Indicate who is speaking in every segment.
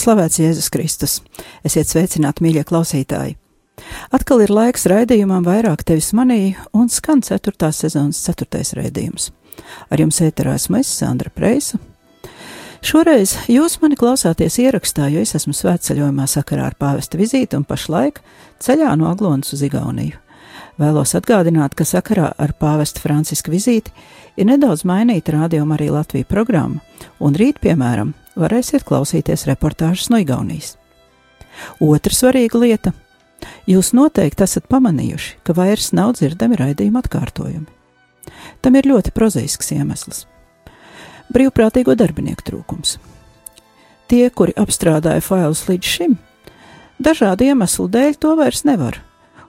Speaker 1: slavēts Jēzus Kristus, esiet sveicināti, mīļie klausītāji! Atkal ir laiks raidījumam vairāk tevis manī un skan 4. sezonas 4. raidījums. Ar jums ēterā esmu es, Sandra Preisa. Šoreiz jūs mani klausāties ierakstā, jo es esmu svētceļojumā sakarā ar pāvesta vizīti un pašlaik ceļā no Aglonas uz Igauniju. Vēlos atgādināt, ka sakarā ar pāvesta Franciska vizīti ir nedaudz mainīta rādījuma arī Latvija programma, un rīt, piemēram, varēsiet klausīties reportāžas no Igaunijas. Otra svarīga lieta - jūs noteikti esat pamanījuši, ka vairs nav dzirdami raidījuma atkārtojumi. Tam ir ļoti prozaisks iemesls - brīvprātīgo darbinieku trūkums. Tie, kuri apstrādāja failus līdz šim, dažādu iemeslu dēļ to vairs nevar,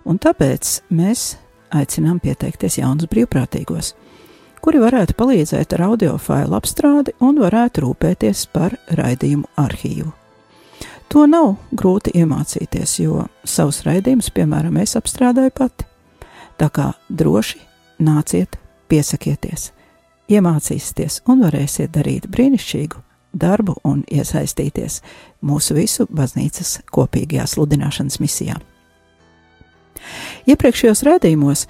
Speaker 1: un tāpēc mēs aicinām pieteikties jaunus brīvprātīgos, kuri varētu palīdzēt ar audio failu apstrādi un varētu rūpēties par raidījumu arhīvu. To nav grūti iemācīties, jo savus raidījumus, piemēram, es apstrādāju pati. Tā kā droši nāciet, piesakieties, iemācīsieties un varēsiet darīt brīnišķīgu darbu un iesaistīties mūsu visu baznīcas kopīgajā sludināšanas misijā. Iepriekšējos raidījumos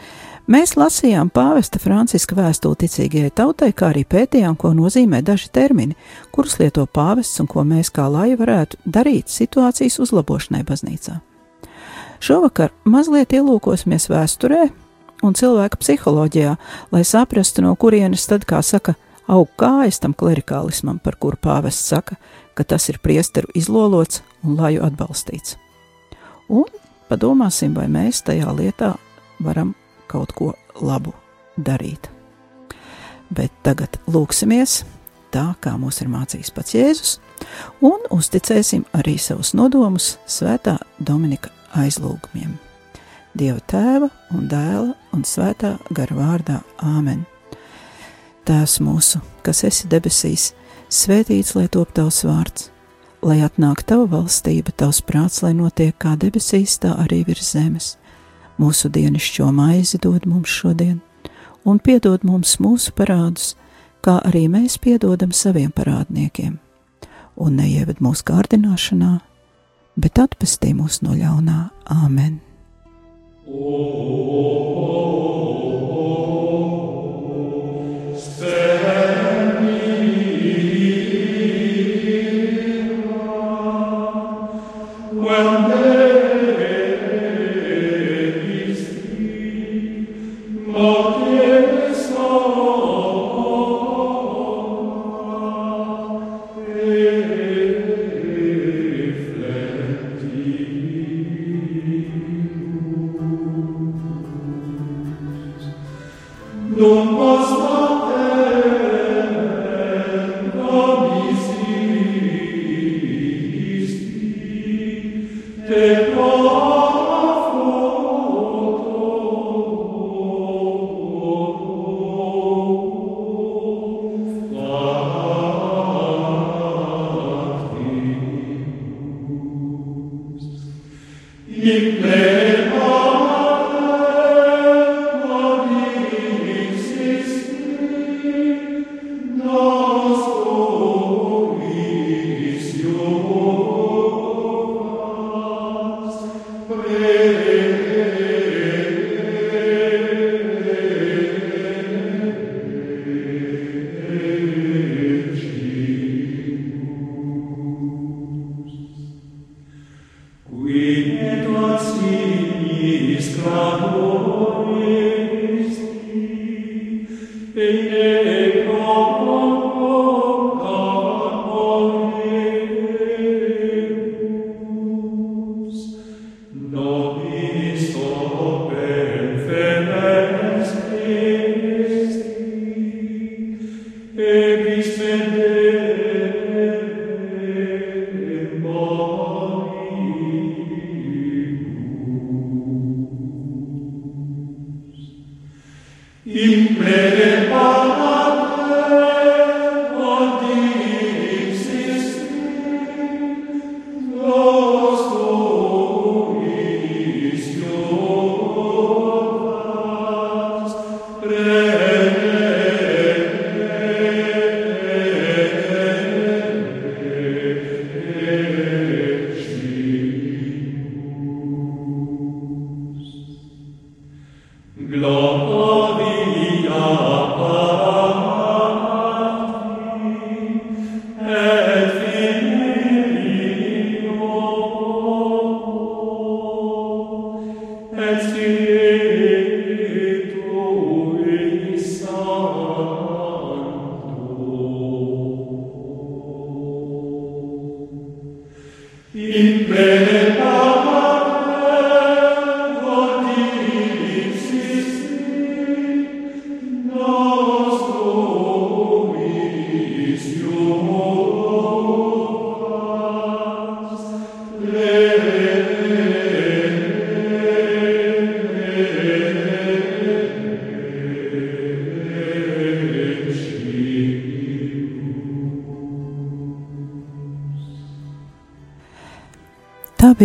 Speaker 1: mēs lasījām pāvesta Franciska vēstuli ticīgajai tautai, kā arī pētījām, ko nozīmē daži termini, kurus lieto pāvests un ko mēs kā lai varētu darīt situācijas uzlabošanai baznīcā. Šovakar mazliet ielūkosimies vēsturē un cilvēka psiholoģijā, lai saprastu, no kurienes tad, kā saka, aug kājas tam klerikālismam, par kuru pāvests saka, ka tas ir priesteru izlolots un laju atbalstīts. Un padomāsim, vai mēs tajā lietā varam kaut ko labu darīt. Bet tagad lūksimies tā, kā mūs ir mācījis pats Jēzus, un uzticēsim arī savus nodomus svētā Dominika aizlūgumiem. Dieva tēva un dēla un svētā gara vārdā Āmen. Tēvs mūsu, kas esi debesīs, svētīts lai top tavs vārds, lai atnāk tava valstība, tavs prāts, lai notiek kā debesīs, tā arī virs zemes. Mūsu dienascho maizi dod mums šodien, un piedod mums mūsu parādus, kā arī mēs piedodam saviem parādniekiem. Un neieved mūsu kārdināšanā, bet atpestī mūs no ļaunā Āmen.
Speaker 2: Domos
Speaker 1: in eco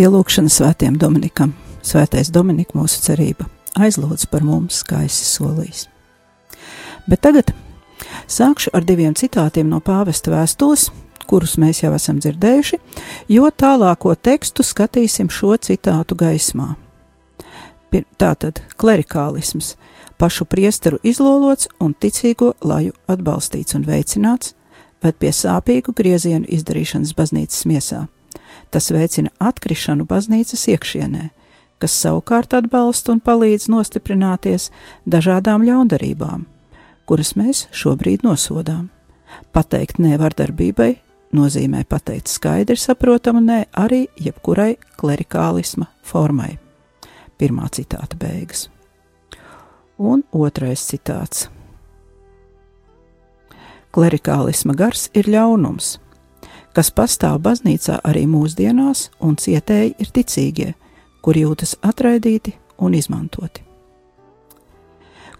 Speaker 1: Lūkšana svētiem Dominikam. Svētais Dominika mūsu cerība aizlūdz par mums, kā esi solījis. Bet tagad sākšu ar diviem citātiem no pāvesta vēstules, kurus mēs jau esam dzirdējuši, jo tālāko tekstu skatīsim šo citātu gaismā. Tātad klerikālisms, pašu priesteru izlolots un ticīgo laju atbalstīts un veicināts, ved pie sāpīgu griezienu izdarīšanas baznīcas miesā Tas veicina atkrišanu baznīcas iekšienē, kas savukārt atbalsta un palīdz nostiprināties dažādām ļaundarībām, kuras mēs šobrīd nosodām. Pateikt nē vardarbībai nozīmē pateikt skaidri saprotamu nē arī jebkurai klerikālisma formai. Pirmā citāta beigas. Un otrais citāts. Klerikālisma gars ir ļaunums, kas pastāv baznīcā arī mūsdienās, un cietēji ir ticīgie, kuri jūtas atraidīti un izmantoti.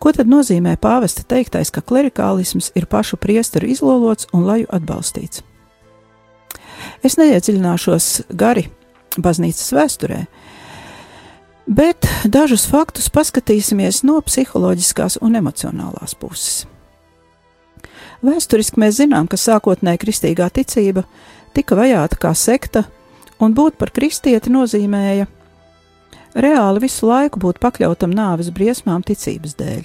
Speaker 1: Ko tad nozīmē pāvesta teiktais, ka klerikālisms ir pašu priesteru izlolots un laju atbalstīts? Es neiedziļināšos gari baznīcas vēsturē, bet dažus faktus paskatīsimies no psiholoģiskās un emocionālās puses. Vēsturiski mēs zinām, ka sākotnēji kristīgā ticība tika vajāta kā sekta, un būt par kristieti nozīmēja reāli visu laiku būt pakļautam nāves briesmām ticības dēļ.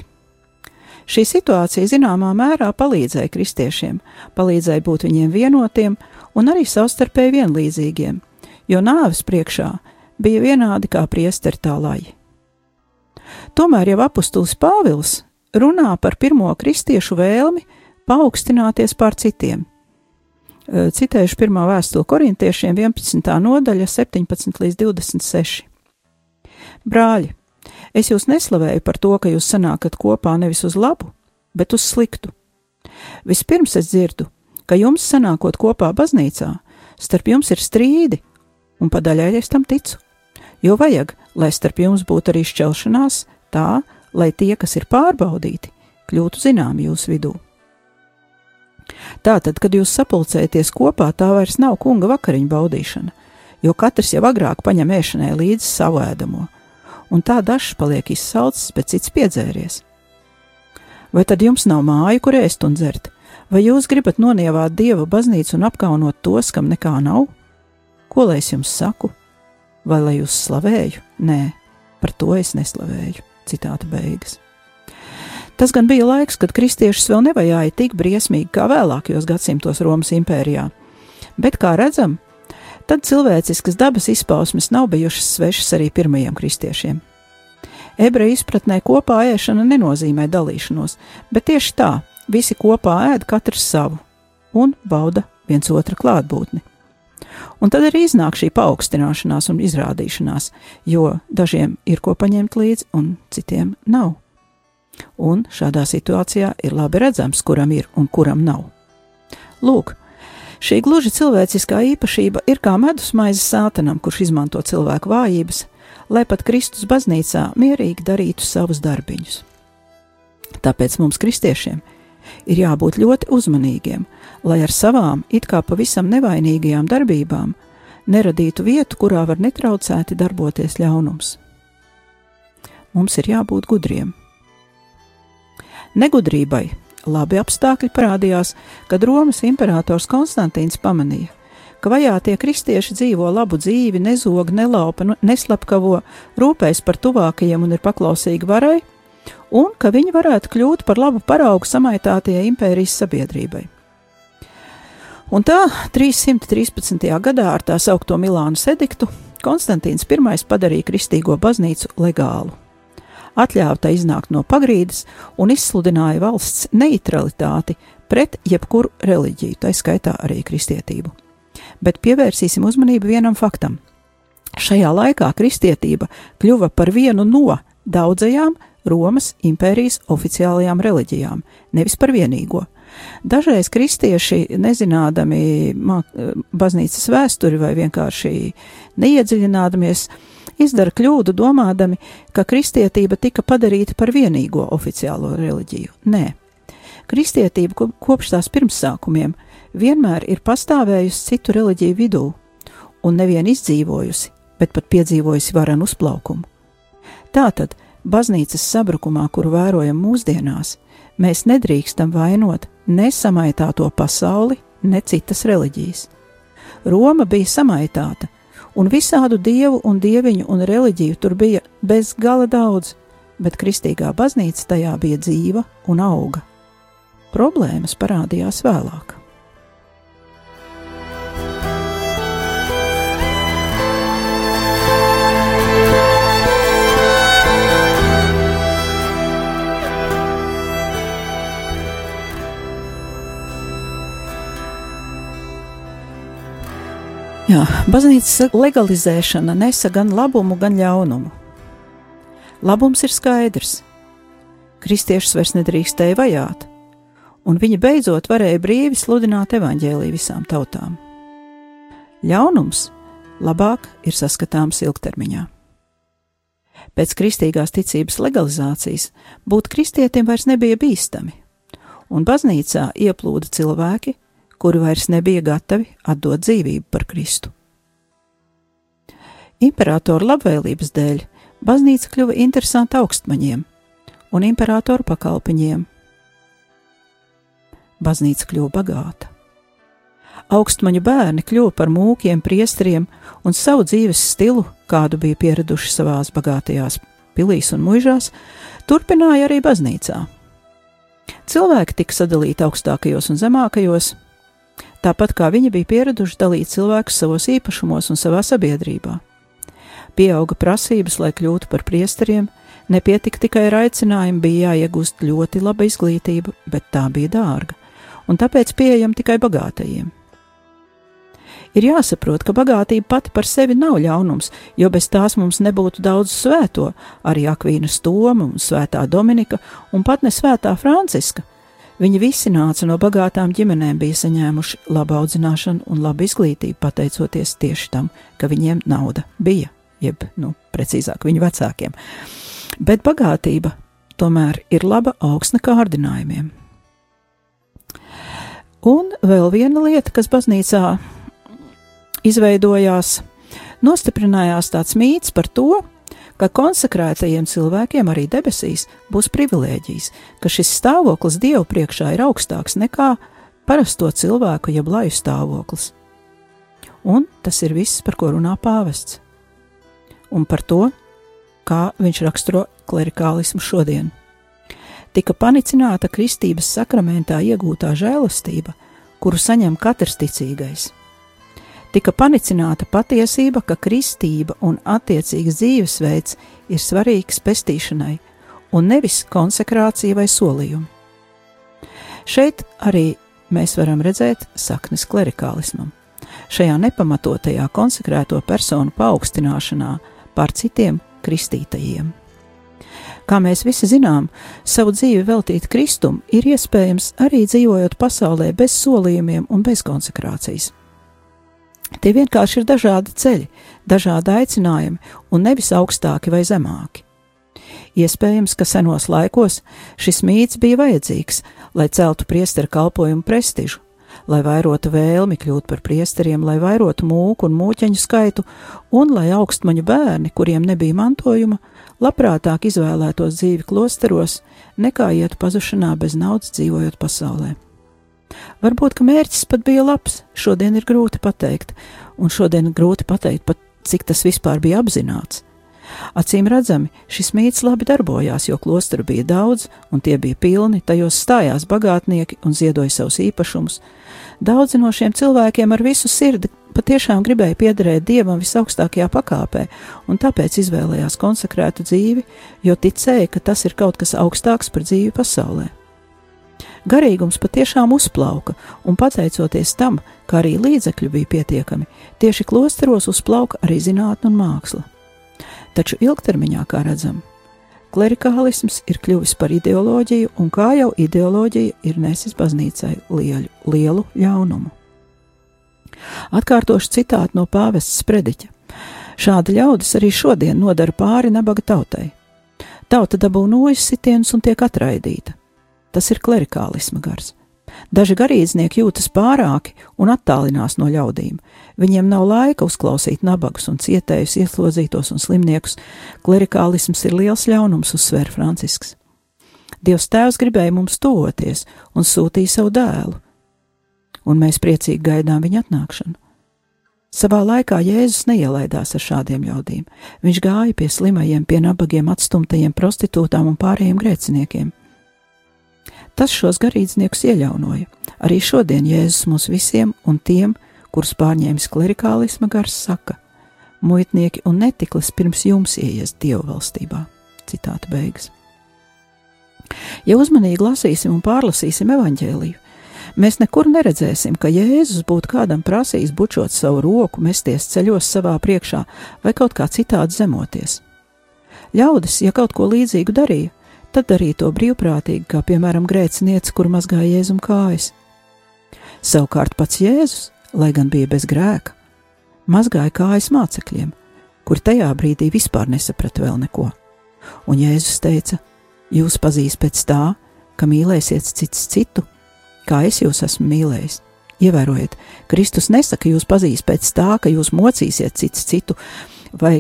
Speaker 1: Šī situācija zināmā mērā palīdzēja kristiešiem, palīdzēja būt viņiem vienotiem un arī savstarpēji vienlīdzīgiem, jo nāves priekšā bija vienādi kā priesteri tā laji. Tomēr jau apustulis Pāvils runā par pirmo kristiešu vēlmi paaugstināties pār citiem. Citējuši pirmā vēstule korintiešiem 11. nodaļa 17 līdz 26. Brāļi, es jūs neslavēju par to, ka jūs sanākat kopā nevis uz labu, bet uz sliktu. Vispirms es dzirdu, ka jums sanākot kopā baznīcā, starp jums ir strīdi, un padaļai es tam ticu, jo vajag, lai starp jums būtu arī šķelšanās, tā, lai tie, kas ir pārbaudīti, kļūtu zināmi jūsu vidū. Tātad, kad jūs sapulcēties kopā, tā vairs nav kunga vakariņu baudīšana, jo katrs jau agrāk paņem ēšanai līdzi savu ēdamo, un tā dažs paliek izsalcis, bet cits piedzēries. Vai tad jums nav māju, kur ēst un dzert, vai jūs gribat nonievāt dieva baznīcu un apkaunot tos, kam nekā nav? Ko lai es jums saku? Vai lai jūs slavēju? Nē, par to es neslavēju. Citāta beigas. Tas gan bija laiks, kad kristiešus vēl nevajāja tik briesmīgi kā vēlākajos gadsimtos Romas impērijā. Bet, kā redzam, tad cilvēciskas dabas izpausmes nav bijušas svešas arī pirmajiem kristiešiem. Ebreju izpratnē kopā ēšana nenozīmē dalīšanos, bet tieši tā, visi kopā ēd katrs savu un bauda viens otra klātbūtni. Un tad arī iznāk šī paaugstināšanās un izrādīšanās, jo dažiem ir ko paņemt līdzi, un citiem nav un šādā situācijā ir labi redzams, kuram ir un kuram nav. Lūk, šī gluži cilvēciskā īpašība ir kā medusmaize sātanam, kurš izmanto cilvēku vājības, lai pat Kristus baznīcā mierīgi darītu savus darbiņus. Tāpēc mums, kristiešiem, ir jābūt ļoti uzmanīgiem, lai ar savām it kā pavisam nevainīgajām darbībām neradītu vietu, kurā var netraucēti darboties ļaunums. Mums ir jābūt gudriem. Negudrībai labi apstākļi parādījās, kad Romas imperators Konstantīns pamanīja, ka vajātie kristieši dzīvo labu dzīvi, nezog, nelaupa, nu, neslapkavo, rūpējas par tuvākajiem un ir paklausīgi varai, un ka viņi varētu kļūt par labu paraugu samaitātajai impērijas sabiedrībai. Un tā 313. gadā ar tā saukto Milānas ediktu Konstantīns I padarīja kristīgo baznīcu legālu. Atļāva iznākt no pagrīdes un izsludināja valsts neutralitāti pret jebkuru reliģiju, tā skaitā arī kristietību bet pievērsīsim uzmanību vienam faktam. Šajā laikā kristietība kļuva par vienu no daudzajām Romas impērijas oficiālajām reliģijām, nevis par vienīgo. Dažreiz kristieši, nezinādami baznīcas vēsturi vai vienkārši neiedziļinādamies, izdara kļūdu domādami, ka kristietība tika padarīta par vienīgo oficiālo reliģiju. Nē, kristietība kopš tās pirmsākumiem vienmēr ir pastāvējusi citu reliģiju vidū, un nevien izdzīvojusi, bet pat piedzīvojusi varenu uzplaukumu. Tātad, baznīcas sabrukumā, kuru vērojam mūsdienās, mēs nedrīkstam vainot ne samaitāto pasauli, ne citas reliģijas. Roma bija samaitāta, un visādu dievu un dieviņu un reliģiju tur bija bez gala daudz, bet kristīgā baznīca tajā bija dzīva un auga. Problēmas parādījās vēlāk. Jā, baznīcas legalizēšana nesa gan labumu, gan ļaunumu. Labums ir skaidrs. Kristiešus vairs nedrīkstēja vajāt, un viņi beidzot varēja brīvi sludināt evaņģēlīju visām tautām. Ļaunums labāk ir saskatāms ilgtermiņā. Pēc kristīgās ticības legalizācijas būt kristietim vairs nebija bīstami, un baznīcā ieplūda cilvēki, kuri vairs nebija gatavi atdot dzīvību par Kristu. Imperatora labvēlības dēļ baznīca kļuva interesanta augstmaņiem un imperatoru pakalpiņiem. Baznīca kļuva bagāta. Augstmaņu bērni kļuva par mūkiem, priesteriem un savu dzīves stilu, kādu bija pieraduši savās bagātajās pilīs un muižās, turpināja arī baznīcā. Cilvēki tika sadalīti augstākajos un zemākajos, tāpat kā viņi bija pieraduši dalīt cilvēkus savos īpašumos un savā sabiedrībā. Pieauga prasības, lai kļūtu par priesteriem, nepietika tikai ar aicinājumu, bija jāiegūst ļoti laba izglītība, bet tā bija dārga, un tāpēc pieejama tikai bagātajiem. Ir jāsaprot, ka bagātība pati par sevi nav ļaunums, jo bez tās mums nebūtu daudz svēto, arī Akvīnas Toma un Svētā Dominika un pat ne Svētā Franciska, Viņi visi nāca no bagātām ģimenēm, bija saņēmuši labu audzināšanu un labu izglītību, pateicoties tieši tam, ka viņiem nauda bija, jeb, nu, precīzāk, viņu vecākiem. Bet bagātība tomēr ir laba augsne kārdinājumiem. Un vēl viena lieta, kas baznīcā izveidojās, nostiprinājās tāds mīts par to, ka konsekrētajiem cilvēkiem arī debesīs būs privilēģijas, ka šis stāvoklis Dievu priekšā ir augstāks nekā parasto cilvēku jeb laju stāvoklis. Un tas ir viss, par ko runā pāvests. Un par to, kā viņš raksturo klerikālismu šodien. Tika panicināta kristības sakramentā iegūtā žēlastība, kuru saņem katrs ticīgais tika panicināta patiesība, ka kristība un attiecīgs dzīvesveids ir svarīgs pestīšanai, un nevis konsekrācija vai solījumi. Šeit arī mēs varam redzēt saknes klerikālismam, šajā nepamatotajā konsekrēto personu paaugstināšanā pār citiem kristītajiem. Kā mēs visi zinām, savu dzīvi veltīt Kristum ir iespējams arī dzīvojot pasaulē bez solījumiem un bez konsekrācijas. Tie vienkārši ir dažādi ceļi, dažādi aicinājumi, un nevis augstāki vai zemāki. Iespējams, ka senos laikos šis mīts bija vajadzīgs, lai celtu priesteru kalpojumu prestižu, lai vairotu vēlmi kļūt par priesteriem, lai vairotu mūku un mūķeņu skaitu, un lai augstmaņu bērni, kuriem nebija mantojuma, labprātāk izvēlētos dzīvi klosteros, nekā ietu pazušanā bez naudas dzīvojot pasaulē. Varbūt, ka mērķis pat bija labs, šodien ir grūti pateikt, un šodien grūti pateikt pat, cik tas vispār bija apzināts. Acīm redzami, šis mīts labi darbojās, jo klosteru bija daudz, un tie bija pilni, tajos stājās bagātnieki un ziedoja savus īpašumus. Daudzi no šiem cilvēkiem ar visu sirdi patiešām gribēja piederēt dievam visaugstākajā pakāpē, un tāpēc izvēlējās konsekrētu dzīvi, jo ticēja, ka tas ir kaut kas augstāks par dzīvi pasaulē. Garīgums patiešām uzplauka, un pateicoties tam, ka arī līdzekļu bija pietiekami, tieši klosteros uzplauka arī zinātne un māksla. Taču ilgtermiņā, kā redzam, klerikālisms ir kļuvis par ideoloģiju, un kā jau ideoloģija ir nesis baznīcai lielu, lielu ļaunumu. Atkārtošu citātu no pāvesta sprediķa. Šādi ļaudis arī šodien nodara pāri nabaga tautai. Tauta dabū nojas sitienus un tiek atraidīta. Tas ir klerikālisma gars. Daži garīdznieki jūtas pārāki un attālinās no ļaudīm. Viņiem nav laika uzklausīt nabagus un cietējus, ieslodzītos un slimniekus. Klerikālisms ir liels ļaunums, uzsver Francisks. Dievs Tēvs gribēja mums tuvoties un sūtīja savu dēlu, un mēs priecīgi gaidām viņa atnākšanu. Savā laikā Jēzus neielaidās ar šādiem ļaudīm. Viņš gāja pie slimajiem, pie nabagiem, atstumtajiem, prostitūtām un pārējiem grēciniekiem. Tas šos garīdzniekus ieļaunoja. Arī šodien Jēzus mums visiem un tiem, kurus pārņēmis klerikālisma gars, saka: Muitnieki un netiklis pirms jums ieies Dieva valstībā. Citāta beigas. Ja uzmanīgi lasīsim un pārlasīsim evaņģēliju, mēs nekur neredzēsim, ka Jēzus būtu kādam prasījis bučot savu roku, mesties ceļos savā priekšā vai kaut kā citādi zemoties. Ļaudis, ja kaut ko līdzīgu darīja, tad darīja to brīvprātīgi, kā piemēram grēcinieca, kur mazgāja Jēzum kājas. Savukārt pats Jēzus, lai gan bija bez grēka, mazgāja kājas mācekļiem, kuri tajā brīdī vispār nesaprata vēl neko. Un Jēzus teica: Jūs pazīs pēc tā, ka mīlēsiet cits citu, kā es jūs esmu mīlējis. Ievērojiet, Kristus nesaka, jūs pazīs pēc tā, ka jūs mocīsiet cits citu, vai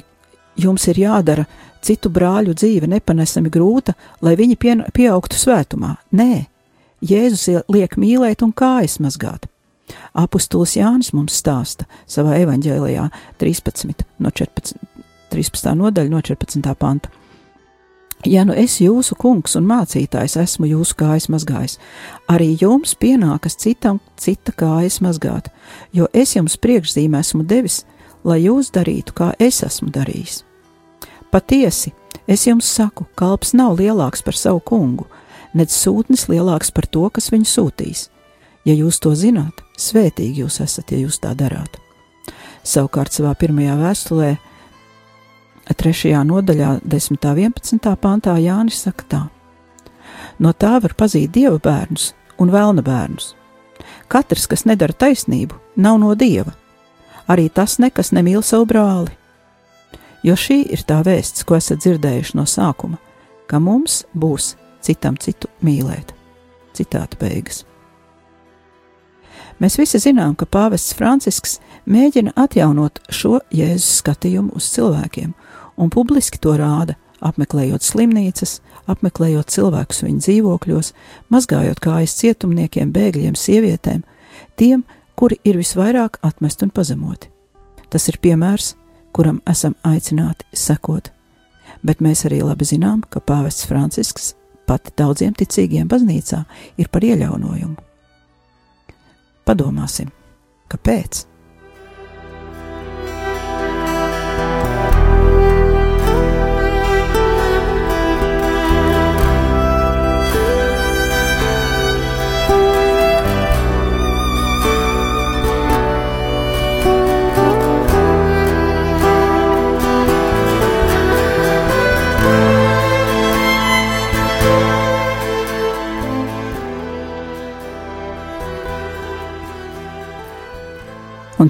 Speaker 1: jums ir jādara citu brāļu dzīve nepanesami grūta, lai viņi pien, pieaugtu svētumā. Nē, Jēzus liek mīlēt un kājas mazgāt. Apostols Jānis mums stāsta savā evanģēlijā 13, no 14, 13. nodaļa no 14. panta. Ja nu es jūsu kungs un mācītājs esmu jūsu kājas mazgājis, arī jums pienākas citam cita kājas mazgāt, jo es jums priekšzīmē esmu devis, lai jūs darītu, kā es esmu darījis. Patiesi, es jums saku, kalps nav lielāks par savu kungu, nedz sūtnis lielāks par to, kas viņu sūtīs. Ja jūs to zināt, svētīgi jūs esat, ja jūs tā darāt. Savukārt savā pirmajā vēstulē 3. nodaļā, 10. un 11. pantā Jānis saka tā: No tā var pazīt dieva bērnus un vēlna bērnus. Katrs, kas nedara taisnību, nav no dieva. Arī tas nekas nemīl savu brāli. Jo šī ir tā vēsts, ko esat dzirdējuši no sākuma, ka mums būs citam citu mīlēt. Citāta beigas. Mēs visi zinām, ka pāvests Francisks mēģina atjaunot šo jēzus skatījumu uz cilvēkiem un publiski to rāda, apmeklējot slimnīcas, apmeklējot cilvēkus viņu dzīvokļos, mazgājot kājas cietumniekiem, bēgļiem, sievietēm, tiem, kuri ir visvairāk atmest un pazemoti. Tas ir piemērs, kuram esam aicināti sekot, bet mēs arī labi zinām, ka pāvests Francisks pat daudziem ticīgiem baznīcā ir par ieļaunojumu. Padomāsim, kāpēc?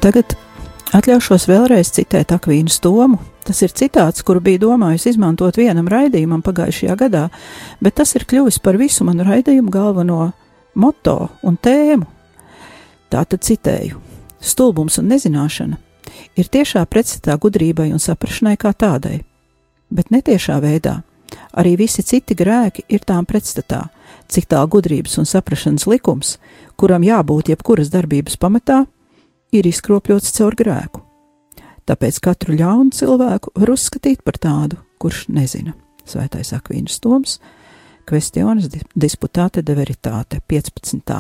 Speaker 1: Tagad atļaušos vēlreiz citēt Akvīnu Stomu. Tas ir citāts, kuru bija domājis izmantot vienam raidījumam pagājušajā gadā, bet tas ir kļuvis par visu manu raidījumu galveno moto un tēmu. Tātad citēju: Stulbums un nezināšana ir tiešā pretstatā gudrībai un saprašanai kā tādai, bet netiešā veidā arī visi citi grēki ir tām pretstatā, cik tā gudrības un saprašanas likums, kuram jābūt jebkuras darbības pamatā, ir izkropļots caur grēku tāpēc katru ļaunu cilvēku var uzskatīt par tādu, kurš nezina. Svētais Akvīns Toms, Questiones disputāte de veritāte, 15.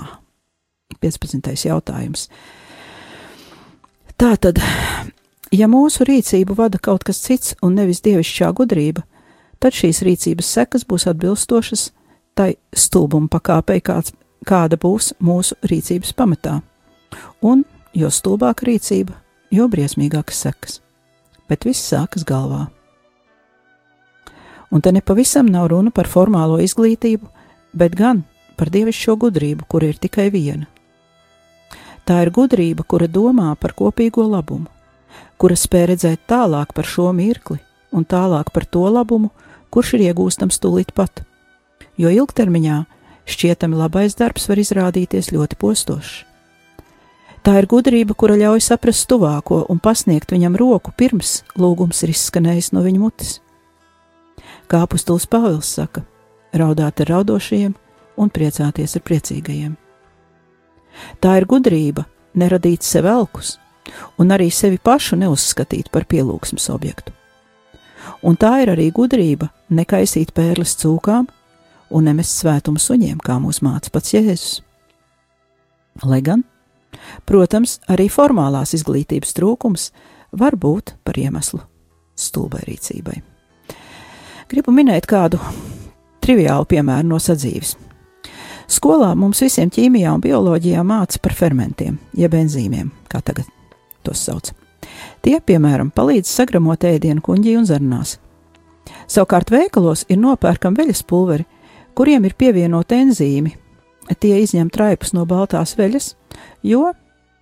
Speaker 1: 15. jautājums. Tātad, ja mūsu rīcību vada kaut kas cits un nevis dievišķā gudrība, tad šīs rīcības sekas būs atbilstošas tai stulbuma pakāpei, kāds, kāda būs mūsu rīcības pamatā. Un jo stulbāka rīcība, jo briesmīgākas sekas, bet viss sākas galvā. Un te nepavisam nav runa par formālo izglītību, bet gan par dievišķo gudrību, kur ir tikai viena. Tā ir gudrība, kura domā par kopīgo labumu, kura spēj redzēt tālāk par šo mirkli un tālāk par to labumu, kurš ir iegūstams tūlīt pat, jo ilgtermiņā šķietami labais darbs var izrādīties ļoti postošs. Tā ir gudrība, kura ļauj saprast tuvāko un pasniegt viņam roku pirms lūgums ir izskanējis no viņa mutes. Kā apustulis Pāvils saka, raudāt ar raudošajiem un priecāties ar priecīgajiem. Tā ir gudrība neradīt sev elkus un arī sevi pašu neuzskatīt par pielūgsmes objektu. Un tā ir arī gudrība nekaisīt pērles cūkām un nemest svētumu suņiem, kā mūs māca pats Jēzus. Lai gan Protams, arī formālās izglītības trūkums var būt par iemeslu stulbai rīcībai. Gribu minēt kādu triviālu piemēru no sadzīves. Skolā mums visiem ķīmijā un bioloģijā māca par fermentiem, jeb enzīmiem, kā tagad tos sauc. Tie, piemēram, palīdz sagramot ēdienu kuģī un zarnās. Savukārt veikalos ir nopērkam veļas pulveri, kuriem ir pievienoti enzīmi, tie izņem traipus no baltās veļas, jo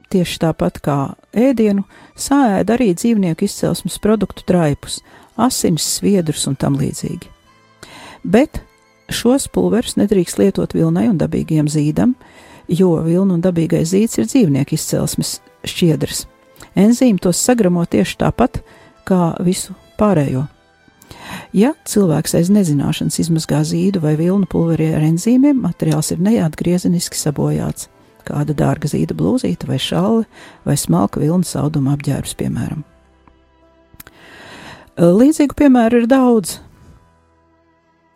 Speaker 1: tieši tāpat kā ēdienu, sāēd arī dzīvnieku izcelsmes produktu traipus, asins, sviedrus un tam līdzīgi. Bet šos pulverus nedrīkst lietot vilnai un dabīgiem zīdam, jo vilna un dabīgais zīds ir dzīvnieku izcelsmes šķiedrs. Enzīmi tos sagramo tieši tāpat kā visu pārējo. Ja cilvēks aiz nezināšanas izmazgā zīdu vai vilnu pulveri ar enzīmiem, materiāls ir neatgriezeniski sabojāts. Kāda dārga zīda blūzīte vai šāle vai smalka vilnas auduma apģērbs, piemēram. Līdzīgu piemēru ir daudz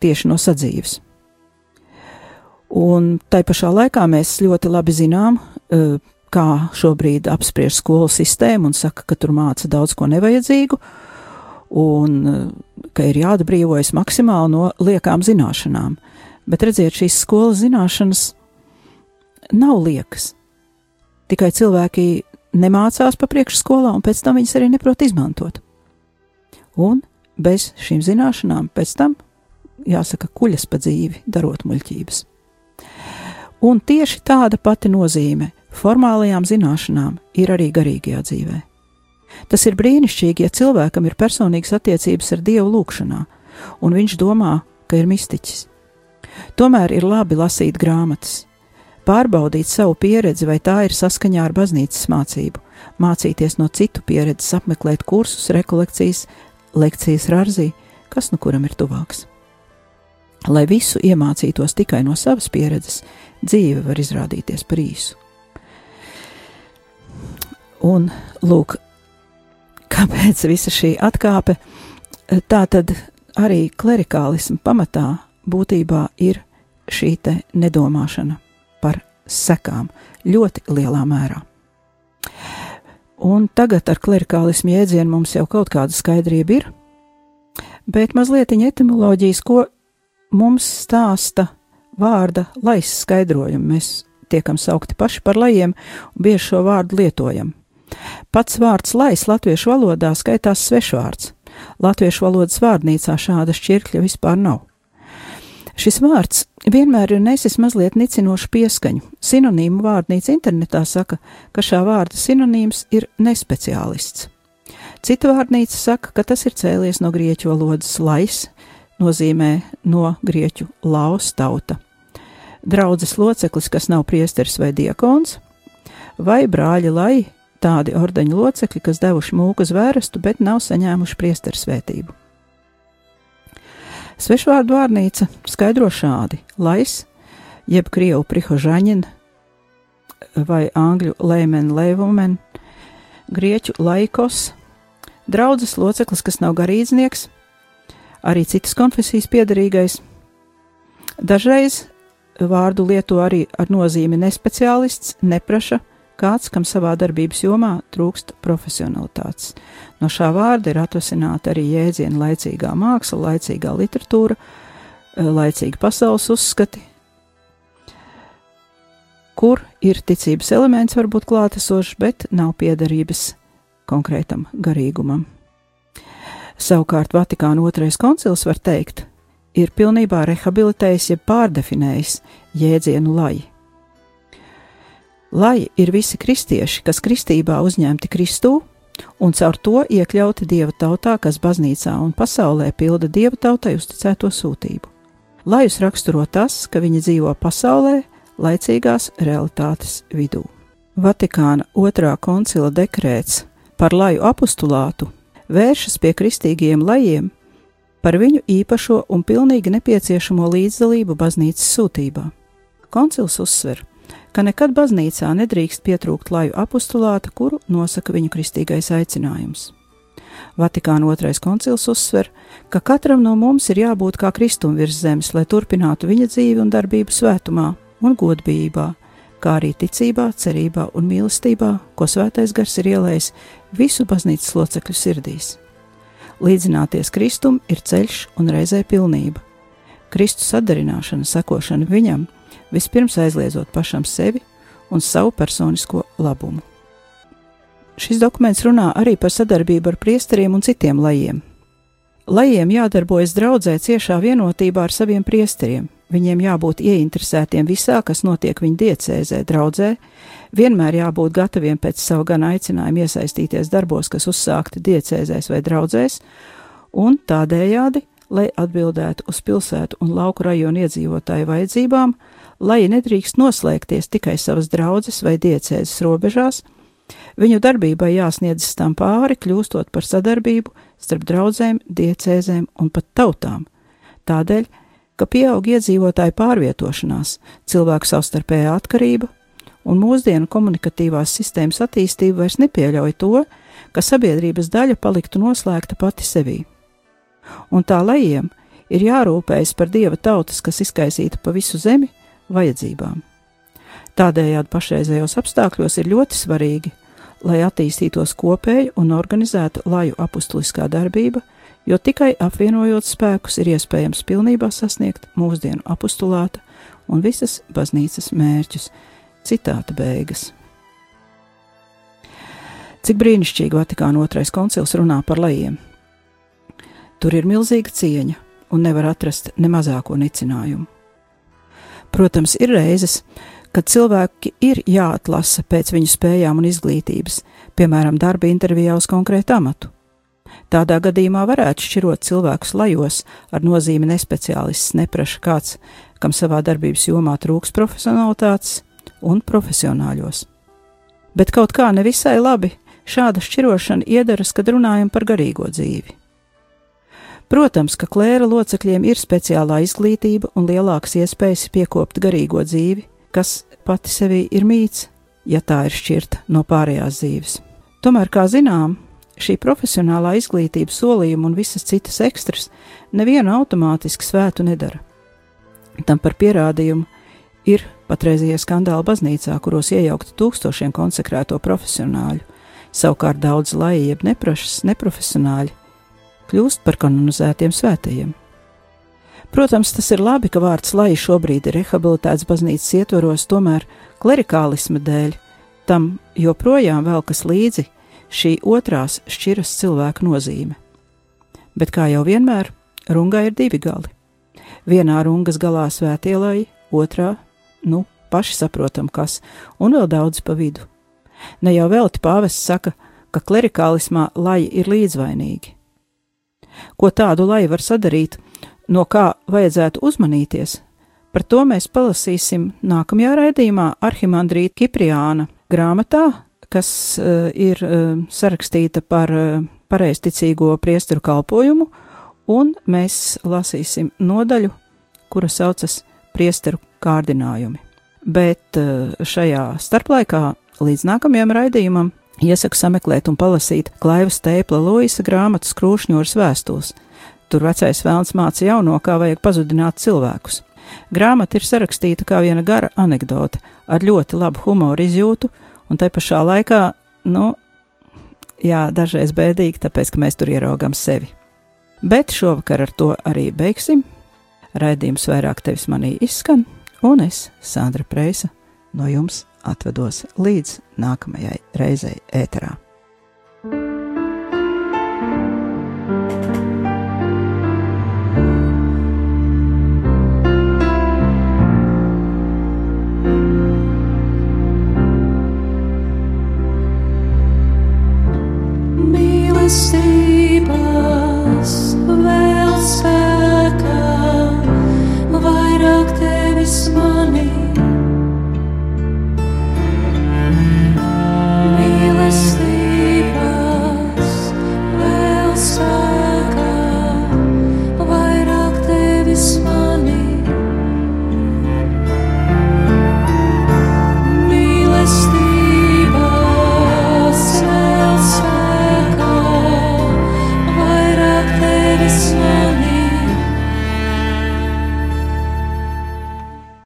Speaker 1: tieši no sadzīves. Un tai pašā laikā mēs ļoti labi zinām, kā šobrīd apspriež skolu sistēmu un saka, ka tur māca daudz ko nevajadzīgu, un ka ir jāatbrīvojas maksimāli no liekām zināšanām. Bet redziet, šīs skolas zināšanas nav liekas. Tikai cilvēki nemācās pa priekšskolā, un pēc tam viņas arī neprot izmantot. Un bez šīm zināšanām pēc tam, jāsaka, kuļas pa dzīvi, darot muļķības. Un tieši tāda pati nozīme formālajām zināšanām ir arī garīgajā dzīvēm. Tas ir brīnišķīgi, ja cilvēkam ir personīgas attiecības ar Dievu lūgšanā, un viņš domā, ka ir mistiķis. Tomēr ir labi lasīt grāmatas, pārbaudīt savu pieredzi, vai tā ir saskaņā ar baznīcas mācību, mācīties no citu pieredzes, apmeklēt kursus, rekolekcijas, lekcijas rārzī, kas nu kuram ir tuvāks. Lai visu iemācītos tikai no savas pieredzes, dzīve var izrādīties par īsu. Un, lūk, kāpēc visa šī atkāpe? Tā tad arī klerikālismu pamatā būtībā ir šī nedomāšana par sekām ļoti lielā mērā. Un tagad ar klerikālismu jēdzienu mums jau kaut kāda skaidrība ir, bet mazliet etimoloģijas, ko mums stāsta vārda lais skaidrojumu. Mēs tiekam saukti paši par lajiem un bieži šo vārdu lietojam. Pats vārds lais latviešu valodā skaitās svešvārds. Latviešu valodas vārnīcā šāda šķirkļa vispār nav. Šis vārds vienmēr ir nesis mazliet nicinošu pieskaņu. Sinonīmu vārnīca internetā saka, ka šā vārda sinonīms ir nespeciālists. Cita vārnīca saka, ka tas ir cēlies no grieķu valodas lais, nozīmē no grieķu laus tauta. Draudzes loceklis, kas nav priesteris vai diakons, vai brāļi lai tādi ordeņu locekļi, kas devuši mūku zvērestu, bet nav saņēmuši priesteru svētību. Svešvārdu vārnīca skaidro šādi: lais, jeb krievu prihožaņin vai angļu lēmen levumen, grieķu laikos, draudzes loceklis, kas nav garīdznieks, arī citas konfesijas piedarīgais. Dažreiz vārdu lieto arī ar nozīmi nespeciālists, nepraša, kāds, kam savā darbības jomā trūkst profesionalitātes. No šā vārda ir atvasināta arī jēdziena laicīgā māksla, laicīgā literatūra, laicīgi pasaules uzskati, kur ir ticības elements varbūt klātesošs, bet nav piedarības konkrētam garīgumam. Savukārt Vatikāna otrais koncils var teikt, ir pilnībā rehabilitējis, jeb pārdefinējis jēdzienu lai. Lai ir visi kristieši, kas kristībā uzņemti Kristū un caur to iekļauti Dieva tautā, kas baznīcā un pasaulē pilda Dieva tautai uzticēto sūtību. Lajus raksturo tas, ka viņi dzīvo pasaulē, laicīgās realitātes vidū. Vatikāna otrā koncila dekrēts par laju apustulātu vēršas pie kristīgiem lajiem par viņu īpašo un pilnīgi nepieciešamo līdzdalību baznīcas sūtībā. Koncils uzsver, ka nekad baznīcā nedrīkst pietrūkt laju apustulāta, kuru nosaka viņu kristīgais aicinājums. Vatikāna otrais koncils uzsver, ka katram no mums ir jābūt kā kristum virs zemes, lai turpinātu viņa dzīvi un darbību svētumā un godbijībā, kā arī ticībā, cerībā un mīlestībā, ko svētais gars ir ielējis visu baznīcas locekļu sirdīs. Līdzināties Kristum ir ceļš un reizē pilnība. Kristus sadarināšana, sekošana viņam, vispirms aizliedzot pašam sevi un savu personisko labumu. Šis dokuments runā arī par sadarbību ar priesteriem un citiem lajiem. Lajiem jādarbojas draudzē ciešā vienotībā ar saviem priesteriem, Viņiem jābūt ieinteresētiem visā, kas notiek viņu diecēzē, draudzē, vienmēr jābūt gataviem pēc savu gan aicinājumu iesaistīties darbos, kas uzsākti diecēzēs vai draudzēs, un tādējādi, lai atbildētu uz pilsētu un lauku rajonu iedzīvotāju vajadzībām, lai nedrīkst noslēgties tikai savas draudzes vai diecēzes robežās, viņu darbībai jāsniedzas tam pāri, kļūstot par sadarbību starp draudzēm, diecēzēm un pat tautām. Tādēļ ka pieaug iedzīvotāju pārvietošanās, cilvēku savstarpējā atkarība, un mūsdienu komunikatīvās sistēmas attīstība vairs nepieļauj to, ka sabiedrības daļa paliktu noslēgta pati sevī. Un tā lejiem ir jārūpējas par dieva tautas, kas izkaisīta pa visu zemi, vajadzībām. Tādējādi pašreizējos apstākļos ir ļoti svarīgi, lai attīstītos kopēja un organizēta laju apustuliskā darbība, jo tikai apvienojot spēkus ir iespējams pilnībā sasniegt mūsdienu apustulāta un visas baznīcas mērķus. Citāta beigas. Cik brīnišķīgi Vatikāna otrais koncils runā par lejiem. Tur ir milzīga cieņa un nevar atrast ne mazāko nicinājumu. Protams, ir reizes, kad cilvēki ir jāatlasa pēc viņu spējām un izglītības, piemēram, darba intervijā uz konkrētu amatu. Tādā gadījumā varētu šķirot cilvēkus lajos ar nozīmi nespeciālists, nepraša kāds, kam savā darbības jomā trūks profesionalitātes un profesionāļos. Bet kaut kā nevisai labi šāda šķirošana iedaras, kad runājam par garīgo dzīvi. Protams, ka klēra locekļiem ir speciālā izglītība un lielākas iespējas piekopt garīgo dzīvi, kas pati sevī ir mīts, ja tā ir šķirta no pārējās dzīves. Tomēr, kā zinām, Šī profesionālā izglītība, solījuma un visas citas ekstras nevienu automātiski svētu nedara. Tam par pierādījumu ir patreizie skandāli baznīcā, kuros iejaukti tūkstošiem konsekrēto profesionāļu, savukārt daudz laiji, jeb neprašas, neprofesionāļi, kļūst par kanonizētiem svētajiem. Protams, tas ir labi, ka vārds lai šobrīd ir rehabilitēts baznīcas ietvaros, tomēr klerikālisma dēļ tam joprojām velkas līdzi šī otrās šķiras cilvēka nozīme. Bet kā jau vienmēr, rungai ir divi gali. Vienā rungas galā svētielai, otrā, nu, paši saprotam, kas, un vēl daudz pa vidu. Ne jau velti pāvests saka, ka klerikālismā laji ir līdzvainīgi. Ko tādu laji var sadarīt, no kā vajadzētu uzmanīties, par to mēs palasīsim nākamajā raidījumā Arhimandrīta Kipriāna grāmatā, kas uh, ir uh, sarakstīta par uh, pareizticīgo priesteru kalpojumu, un mēs lasīsim nodaļu, kura saucas priesteru kārdinājumi. Bet šajā starplaikā līdz nākamajam raidījumam iesaku sameklēt un palasīt Klaivas Teipla Luisa grāmatas krūšņūras vēstules. Tur vecais vēlns māca jauno, kā vajag pazudināt cilvēkus. Grāmata ir sarakstīta kā viena gara anekdote, ar ļoti labu humoru izjūtu, un tai pašā laikā, nu, jā, dažreiz bēdīgi, tāpēc, ka mēs tur ieraugam sevi. Bet šovakar ar to arī beigsim. Raidījums vairāk tevis manī izskan, un es, Sandra Preisa, no jums atvedos līdz nākamajai reizei ēterā.